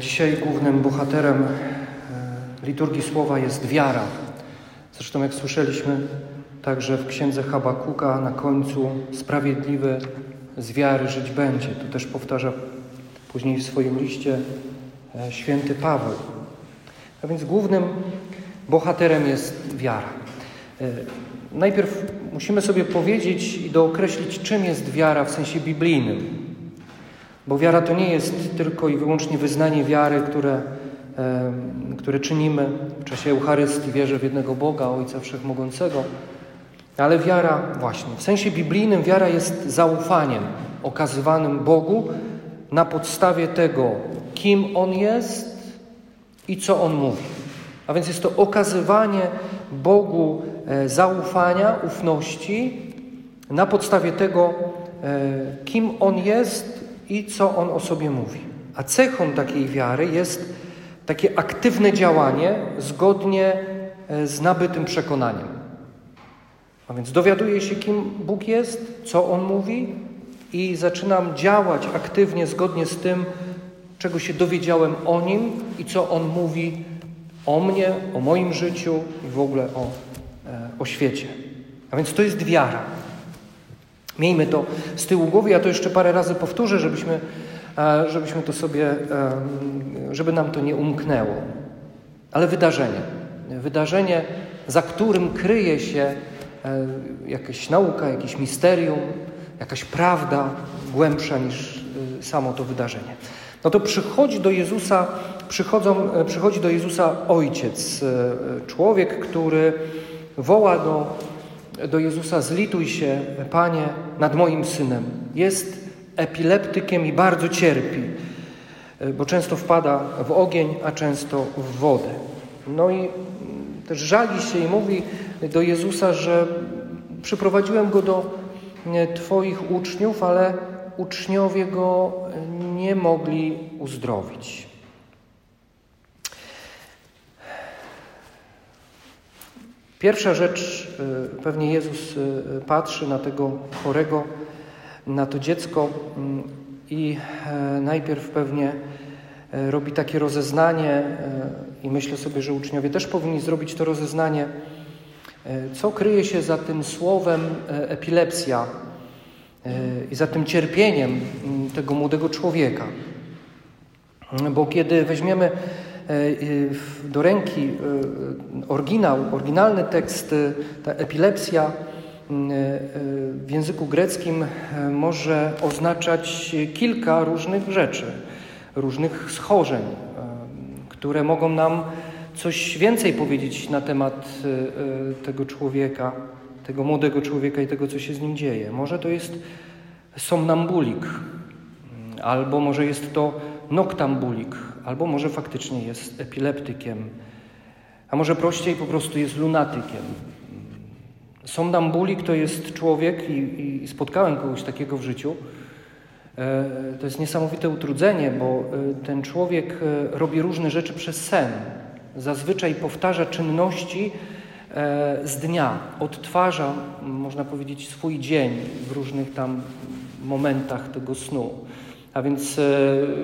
Dzisiaj głównym bohaterem e, liturgii słowa jest wiara. Zresztą, jak słyszeliśmy także w księdze Habakuka, na końcu sprawiedliwy z wiary żyć będzie. Tu też powtarza później w swoim liście e, święty Paweł. A więc głównym bohaterem jest wiara. E, najpierw musimy sobie powiedzieć i dookreślić, czym jest wiara w sensie biblijnym. Bo wiara to nie jest tylko i wyłącznie wyznanie wiary, które, e, które czynimy w czasie Eucharystii. Wierzę w jednego Boga, Ojca Wszechmogącego. Ale wiara, właśnie, w sensie biblijnym, wiara jest zaufaniem okazywanym Bogu na podstawie tego, kim On jest i co On mówi. A więc jest to okazywanie Bogu e, zaufania, ufności na podstawie tego, e, kim On jest i co on o sobie mówi. A cechą takiej wiary jest takie aktywne działanie zgodnie e, z nabytym przekonaniem. A więc dowiaduję się, kim Bóg jest, co On mówi i zaczynam działać aktywnie zgodnie z tym, czego się dowiedziałem o Nim i co On mówi o mnie, o moim życiu i w ogóle o, e, o świecie. A więc to jest wiara. Miejmy to z tyłu głowy, ja to jeszcze parę razy powtórzę, żebyśmy, e, żebyśmy to sobie, e, żeby nam to nie umknęło. Ale wydarzenie, wydarzenie, za którym kryje się e, jakaś nauka, jakieś misterium, jakaś prawda głębsza niż samo to wydarzenie. No to przychodzi do Jezusa, przychodzą, przychodzi do Jezusa ojciec, człowiek, który woła do do Jezusa: Zlituj się, Panie, nad moim synem. Jest epileptykiem i bardzo cierpi, bo często wpada w ogień, a często w wodę. No i też żali się i mówi do Jezusa, że przyprowadziłem go do Twoich uczniów, ale uczniowie go nie mogli uzdrowić. Pierwsza rzecz, y, pewnie Jezus y, patrzy na tego chorego, na to dziecko mm, i e, najpierw pewnie e, robi takie rozeznanie e, i myślę sobie, że uczniowie też powinni zrobić to rozeznanie, co kryje się za tym słowem epilepsja i za tym cierpieniem mm, tego młodego człowieka. Bo kiedy weźmiemy do ręki e, oryginał, oryginalny tekst, e, ta epilepsja w języku greckim może oznaczać kilka różnych rzeczy, różnych schorzeń, które mogą nam coś więcej powiedzieć na temat tego człowieka, tego młodego człowieka i tego, co się z nim dzieje. Może to jest somnambulik, albo może jest to noktambulik, albo może faktycznie jest epileptykiem, a może prościej po prostu jest lunatykiem. Somnambulik to jest człowiek, i, i spotkałem kogoś takiego w życiu. E, to jest niesamowite utrudzenie, bo e, ten człowiek e, robi różne rzeczy przez sen. Zazwyczaj powtarza czynności z dnia, odtwarza, można powiedzieć, swój dzień w różnych tam momentach tego snu. A więc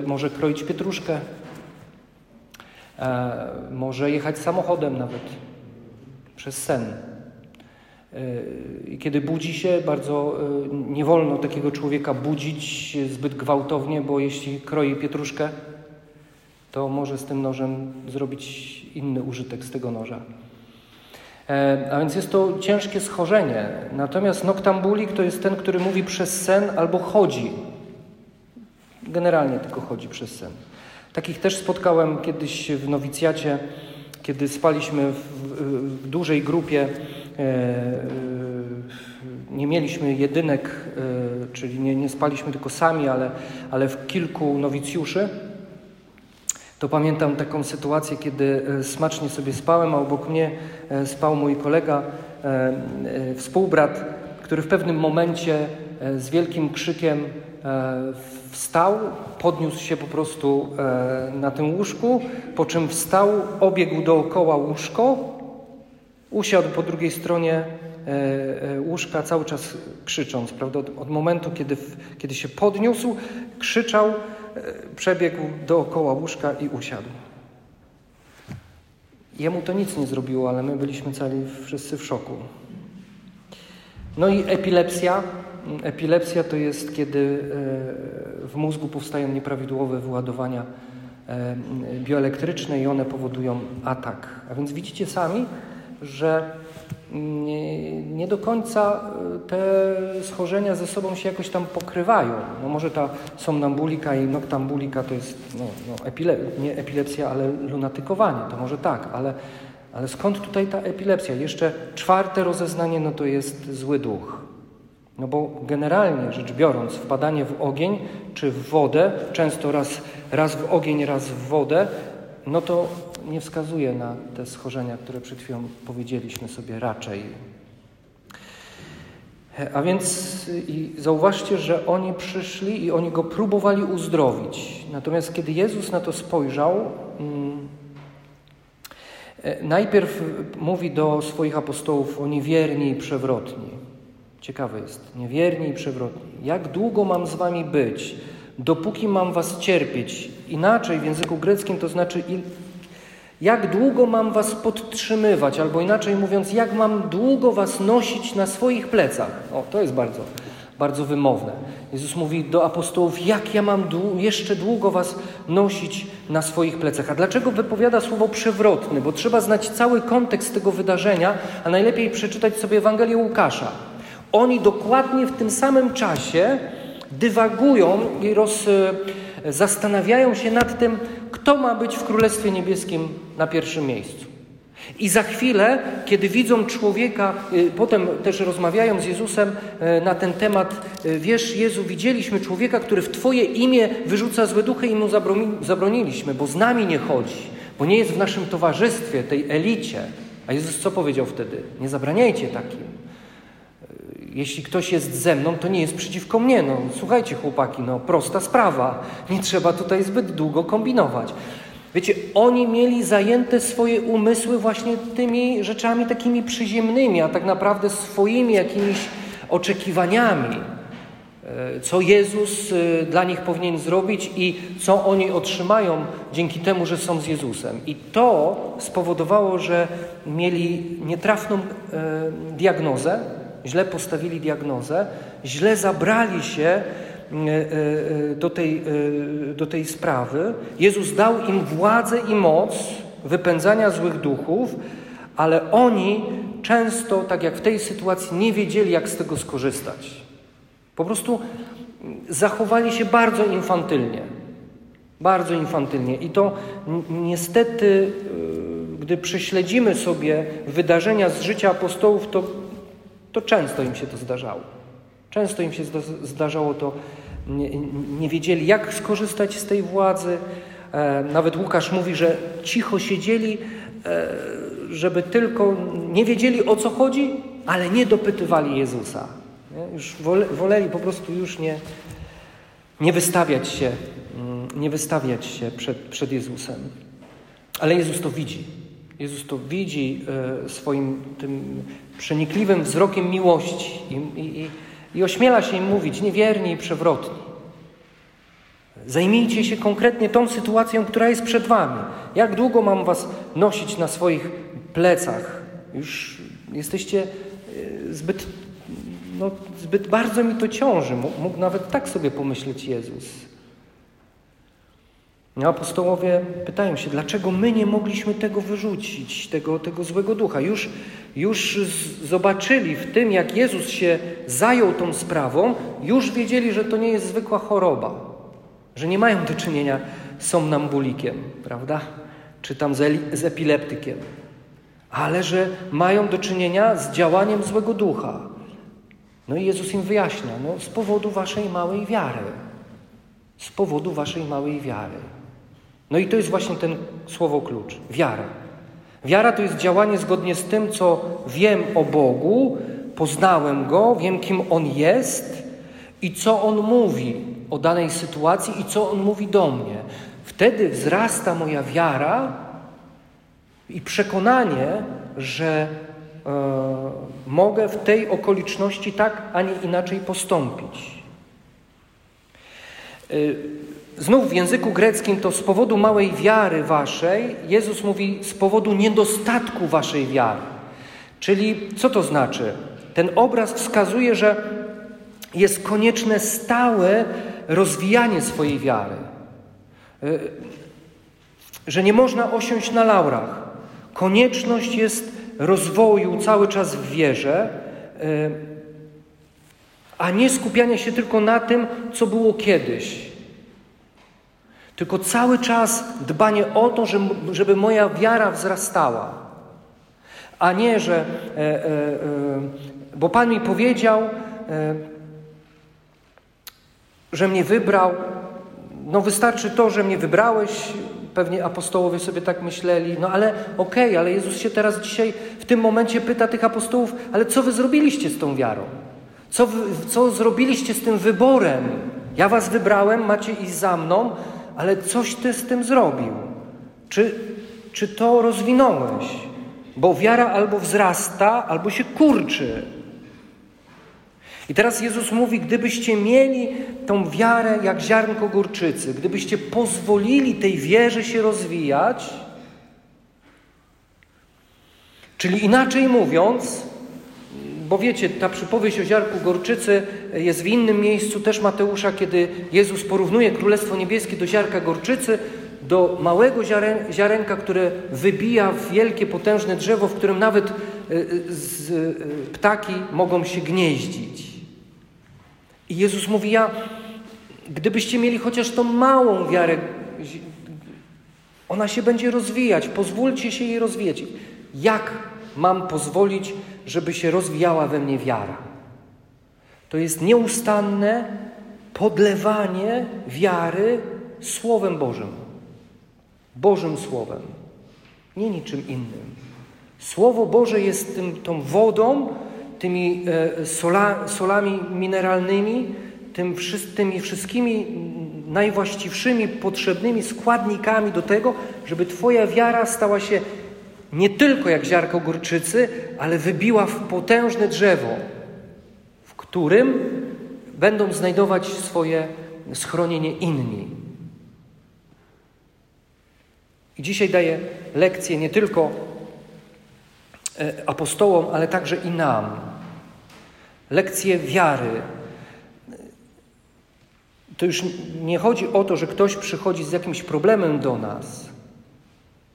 może kroić pietruszkę, może jechać samochodem nawet przez sen. E, I kiedy budzi się, bardzo e, nie wolno takiego człowieka budzić zbyt gwałtownie, bo jeśli kroi pietruszkę, to może z tym nożem zrobić inny użytek z tego noża. A więc jest to ciężkie schorzenie. Natomiast noktambulik to jest ten, który mówi przez sen albo chodzi. Generalnie tylko chodzi przez sen. Takich też spotkałem kiedyś w nowicjacie, kiedy spaliśmy w, w dużej grupie. E, e, nie mieliśmy jedynek, e, czyli nie, nie spaliśmy tylko sami, ale, ale w kilku nowicjuszy. To pamiętam taką sytuację, kiedy smacznie sobie spałem, a obok mnie spał mój kolega, współbrat, który w pewnym momencie z wielkim krzykiem Wstał, podniósł się po prostu e, na tym łóżku, po czym wstał, obiegł dookoła łóżko, usiadł po drugiej stronie e, e, łóżka, cały czas krzycząc, prawda? Od momentu, kiedy, kiedy się podniósł, krzyczał przebiegł dookoła łóżka i usiadł. Jemu to nic nie zrobiło, ale my byliśmy cali wszyscy w szoku. No i epilepsja. Epilepsja to jest, kiedy e, w mózgu powstają nieprawidłowe wyładowania e, bioelektryczne i one powodują atak. A więc widzicie sami, że nie, nie, do końca e, te schorzenia ze sobą się jakoś tam pokrywają. No może ta somnambulika i noktambulika to jest no, no epile nie epilepsja, ale lunatykowanie, to może tak, ale, ale skąd tutaj ta epilepsja? Jeszcze czwarte rozeznanie no to jest zły duch. No bo generalnie rzecz biorąc, wpadanie w ogień czy w wodę, często raz, raz w ogień, raz w wodę, no to nie wskazuje na te schorzenia, które przed chwilą powiedzieliśmy sobie raczej. A więc zauważcie, że oni przyszli i oni go próbowali uzdrowić. Natomiast kiedy Jezus na to spojrzał, mm, e, najpierw mówi do swoich apostołów o niewierni i przewrotni. Ciekawe jest, niewierni i przewrotni. Jak długo mam z wami być, dopóki mam was cierpieć? Inaczej w języku greckim to znaczy jak długo mam was podtrzymywać, albo inaczej mówiąc, jak mam długo was nosić na swoich plecach? O, to jest bardzo, bardzo wymowne. Jezus mówi do apostołów, jak ja mam jeszcze długo was nosić na swoich plecach. A dlaczego wypowiada słowo przewrotny? Bo trzeba znać cały kontekst tego wydarzenia, a najlepiej przeczytać sobie Ewangelię Łukasza. Oni dokładnie w tym samym czasie dywagują i roz, e, zastanawiają się nad tym, kto ma być w Królestwie Niebieskim na pierwszym miejscu. I za chwilę, kiedy widzą człowieka, e, potem też rozmawiają z Jezusem e, na ten temat, wiesz, Jezu, widzieliśmy człowieka, który w Twoje imię wyrzuca złe duchy i mu zabroniliśmy, bo z nami nie chodzi, bo nie jest w naszym towarzystwie, tej elicie. A Jezus co powiedział wtedy? Nie zabraniajcie takim jeśli ktoś jest ze mną, to nie jest przeciwko mnie. No, słuchajcie, chłopaki, no prosta sprawa. Nie trzeba tutaj zbyt długo kombinować. Wiecie, oni mieli zajęte swoje umysły właśnie tymi rzeczami takimi przyziemnymi, a tak naprawdę swoimi jakimiś oczekiwaniami, e, co Jezus e, dla nich powinien zrobić i co oni otrzymają dzięki temu, że są z Jezusem. I to spowodowało, że mieli nietrafną e, diagnozę, źle postawili diagnozę, źle zabrali się e, e, do tej, e, do tej sprawy. Jezus dał im władzę i moc wypędzania złych duchów, ale oni często, tak jak w tej sytuacji, nie wiedzieli, jak z tego skorzystać. Po prostu zachowali się bardzo infantylnie. Bardzo infantylnie. I to niestety, gdy prześledzimy sobie wydarzenia z życia apostołów, to to często im się to zdarzało. Często im się zdarzało to, nie, nie wiedzieli, jak skorzystać z tej władzy. E, nawet Łukasz mówi, że cicho siedzieli, e, żeby tylko nie wiedzieli o co chodzi, ale nie dopytywali Jezusa. Już woleli po prostu już nie, nie wystawiać się, mm, nie wystawiać się przed, przed Jezusem. Ale Jezus to widzi. Jezus to widzi e, swoim tym przenikliwym wzrokiem miłości i, i, i ośmiela się im mówić niewierni i przewrotni. Zajmijcie się konkretnie tą sytuacją, która jest przed wami. Jak długo mam was nosić na swoich plecach? Już jesteście e, zbyt, no, zbyt bardzo mi to ciąży. Mógł nawet tak sobie pomyśleć Jezus. Apostołowie pytają się, dlaczego my nie mogliśmy tego wyrzucić, tego, tego złego ducha. Już, już zobaczyli w tym, jak Jezus się zajął tą sprawą, już wiedzieli, że to nie jest zwykła choroba, że nie mają do czynienia z somnambulikiem, prawda? Czy tam z, z epileptykiem, ale że mają do czynienia z działaniem złego ducha. No i Jezus im wyjaśnia, no z powodu waszej małej wiary. Z powodu waszej małej wiary. No i to jest właśnie ten słowo klucz wiara. Wiara to jest działanie zgodnie z tym, co wiem o Bogu, poznałem Go, wiem, kim On jest i co On mówi o danej sytuacji i co On mówi do mnie. Wtedy wzrasta moja wiara i przekonanie, że e, mogę w tej okoliczności tak, a nie inaczej postąpić. E, znów w języku greckim to z powodu małej wiary waszej, Jezus mówi z powodu niedostatku waszej wiary. Czyli co to znaczy? Ten obraz wskazuje, że jest konieczne stałe rozwijanie swojej wiary. Y, że nie można osiąść na laurach. Konieczność jest rozwoju cały czas w wierze, y, a nie skupiania się tylko na tym, co było kiedyś. Tylko cały czas dbanie o to, żeby moja wiara wzrastała. A nie, że. E, e, e, bo Pan mi powiedział, że mnie wybrał. No wystarczy to, że mnie wybrałeś. Pewnie apostołowie sobie tak myśleli. No ale okej, okay, ale Jezus się teraz dzisiaj w tym momencie pyta tych apostołów, ale co wy zrobiliście z tą wiarą? Co, wy, co zrobiliście z tym wyborem? Ja was wybrałem, macie iść za mną, ale coś ty z tym zrobił. Czy, czy to rozwinąłeś? Bo wiara albo wzrasta, albo się kurczy. I teraz Jezus mówi, gdybyście mieli tą wiarę jak ziarnko górczycy, gdybyście pozwolili tej wierze się rozwijać, czyli inaczej mówiąc, bo wiecie, ta przypowieść o ziarku gorczycy jest w innym miejscu też Mateusza, kiedy Jezus porównuje Królestwo Niebieskie do ziarka gorczycy, do małego ziarenka, które wybija wielkie, potężne drzewo, w którym nawet e, e, ptaki mogą się gnieździć. I Jezus mówi, ja, gdybyście mieli chociaż tą małą wiarę, ona się będzie rozwijać, pozwólcie się jej rozwijać. Jak mam pozwolić, żeby się rozwijała we mnie wiara? To jest nieustanne podlewanie wiary Słowem Bożym. Bożym Słowem, nie niczym innym. Słowo Boże jest tym, tą wodą, tymi e, sola, solami mineralnymi, tym, tymi wszystkimi najwłaściwszymi, potrzebnymi składnikami do tego, żeby Twoja wiara stała się nie tylko jak ziarko górczycy, ale wybiła w potężne drzewo, w którym będą znajdować swoje schronienie inni. I dzisiaj daję lekcję nie tylko e, apostołom, ale także i nam. Lekcję wiary. To już nie chodzi o to, że ktoś przychodzi z jakimś problemem do nas,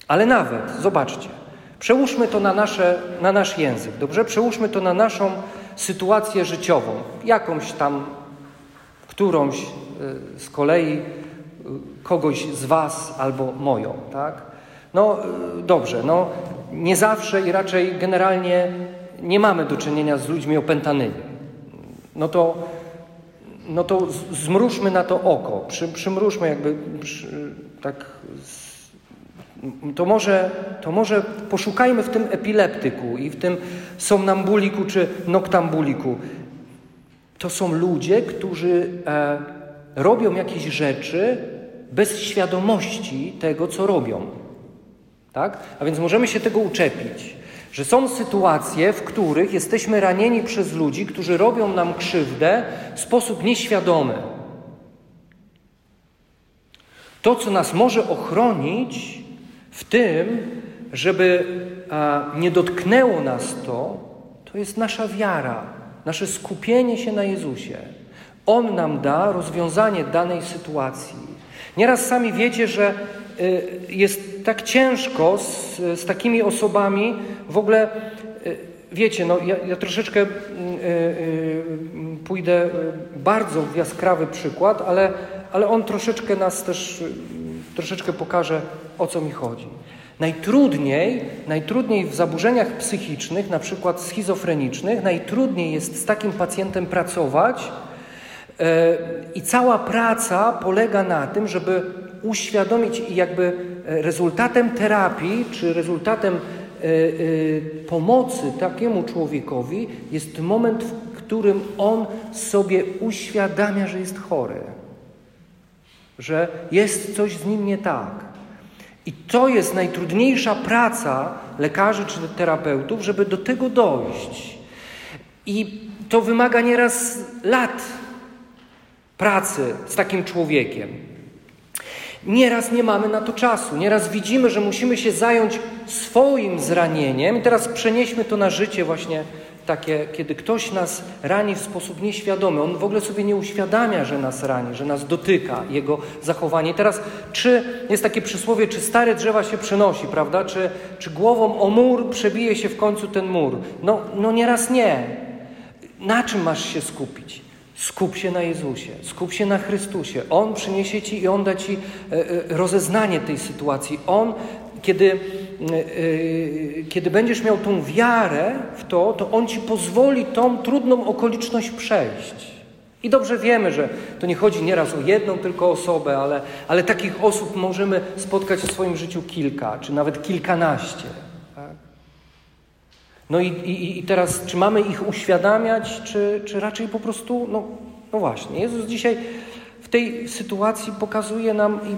ale nawet, zobaczcie, przełóżmy to na, nasze, na nasz język, dobrze? Przełóżmy to na naszą sytuację życiową, jakąś tam, którąś e, z kolei kogoś z Was albo moją, tak? No dobrze, no nie zawsze i raczej generalnie nie mamy do czynienia z ludźmi opętanymi. No to, no to zmrużmy na to oko, przy, przymrużmy jakby przy, tak to może, to może poszukajmy w tym epileptyku i w tym somnambuliku czy noktambuliku. To są ludzie, którzy e, robią jakieś rzeczy bez świadomości tego, co robią. Tak? A więc możemy się tego uczepić, że są sytuacje, w których jesteśmy ranieni przez ludzi, którzy robią nam krzywdę w sposób nieświadomy. To, co nas może ochronić w tym, żeby nie dotknęło nas to, to jest nasza wiara, nasze skupienie się na Jezusie. On nam da rozwiązanie danej sytuacji. Nieraz sami wiecie, że y, jest tak ciężko z, z takimi osobami w ogóle. Y, wiecie, no ja, ja troszeczkę y, pójdę bardzo w jaskrawy przykład, ale, ale on troszeczkę nas też, troszeczkę pokaże, o co mi chodzi. Najtrudniej, najtrudniej w zaburzeniach psychicznych, na przykład schizofrenicznych, najtrudniej jest z takim pacjentem pracować, E, I cała praca polega na tym, żeby uświadomić i jakby e, rezultatem terapii, czy rezultatem e, pomocy takiemu człowiekowi jest moment, w którym on sobie uświadamia, że jest chory, że jest coś z nim nie tak. I to jest najtrudniejsza praca lekarzy czy terapeutów, żeby do tego dojść. I to wymaga nieraz lat pracy z takim człowiekiem. Nieraz nie mamy na to czasu, nieraz widzimy, że musimy się zająć swoim zranieniem. I teraz przenieśmy to na życie właśnie takie, kiedy ktoś nas rani w sposób nieświadomy. On w ogóle sobie nie uświadamia, że nas rani, że nas dotyka jego zachowanie. I teraz, czy jest takie przysłowie, czy stare drzewa się przenosi, prawda? Czy, czy głową o mur przebije się w końcu ten mur? No, no nieraz nie. Na czym masz się skupić? Skup się na Jezusie, skup się na Chrystusie. On przyniesie ci i on da ci e, e, rozeznanie tej sytuacji. On, kiedy, e, kiedy będziesz miał tą wiarę w to, to on ci pozwoli tą trudną okoliczność przejść. I dobrze wiemy, że to nie chodzi nieraz o jedną tylko osobę, ale, ale takich osób możemy spotkać w swoim życiu kilka, czy nawet kilkanaście. No i, i, i teraz, czy mamy ich uświadamiać, czy, czy raczej po prostu, no, no właśnie, Jezus dzisiaj w tej sytuacji pokazuje nam i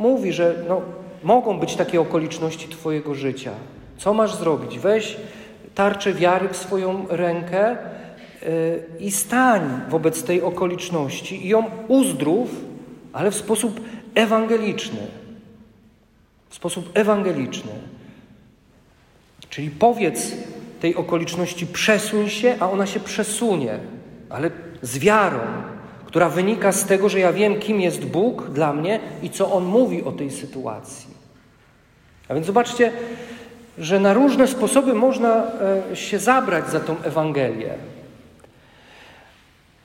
mówi, że no, mogą być takie okoliczności Twojego życia. Co masz zrobić? Weź tarczę wiary w swoją rękę yy, i stań wobec tej okoliczności i ją uzdrów, ale w sposób ewangeliczny. W sposób ewangeliczny. Czyli powiedz tej okoliczności, przesuń się, a ona się przesunie, ale z wiarą, która wynika z tego, że ja wiem, kim jest Bóg dla mnie i co On mówi o tej sytuacji. A więc zobaczcie, że na różne sposoby można e, się zabrać za tą Ewangelię.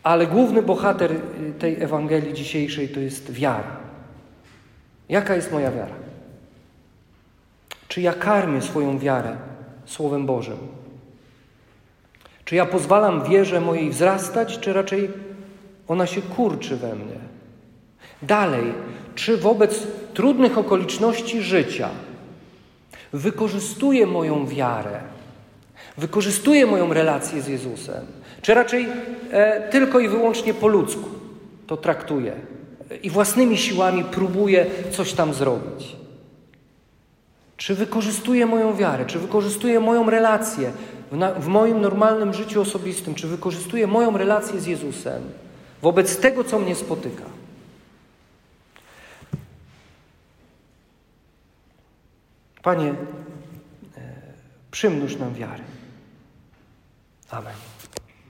Ale główny bohater e, tej Ewangelii dzisiejszej to jest wiara. Jaka jest moja wiara? Czy ja karmię swoją wiarę Słowem Bożym? Czy ja pozwalam wierze mojej wzrastać, czy raczej ona się kurczy we mnie? Dalej, czy wobec trudnych okoliczności życia wykorzystuję moją wiarę, wykorzystuję moją relację z Jezusem, czy raczej e, tylko i wyłącznie po ludzku to traktuję i własnymi siłami próbuję coś tam zrobić? Czy wykorzystuję moją wiarę? Czy wykorzystuję moją relację w, na, w, moim normalnym życiu osobistym? Czy wykorzystuję moją relację z Jezusem wobec tego, co mnie spotyka? Panie, e, przymnóż nam wiary. Amen.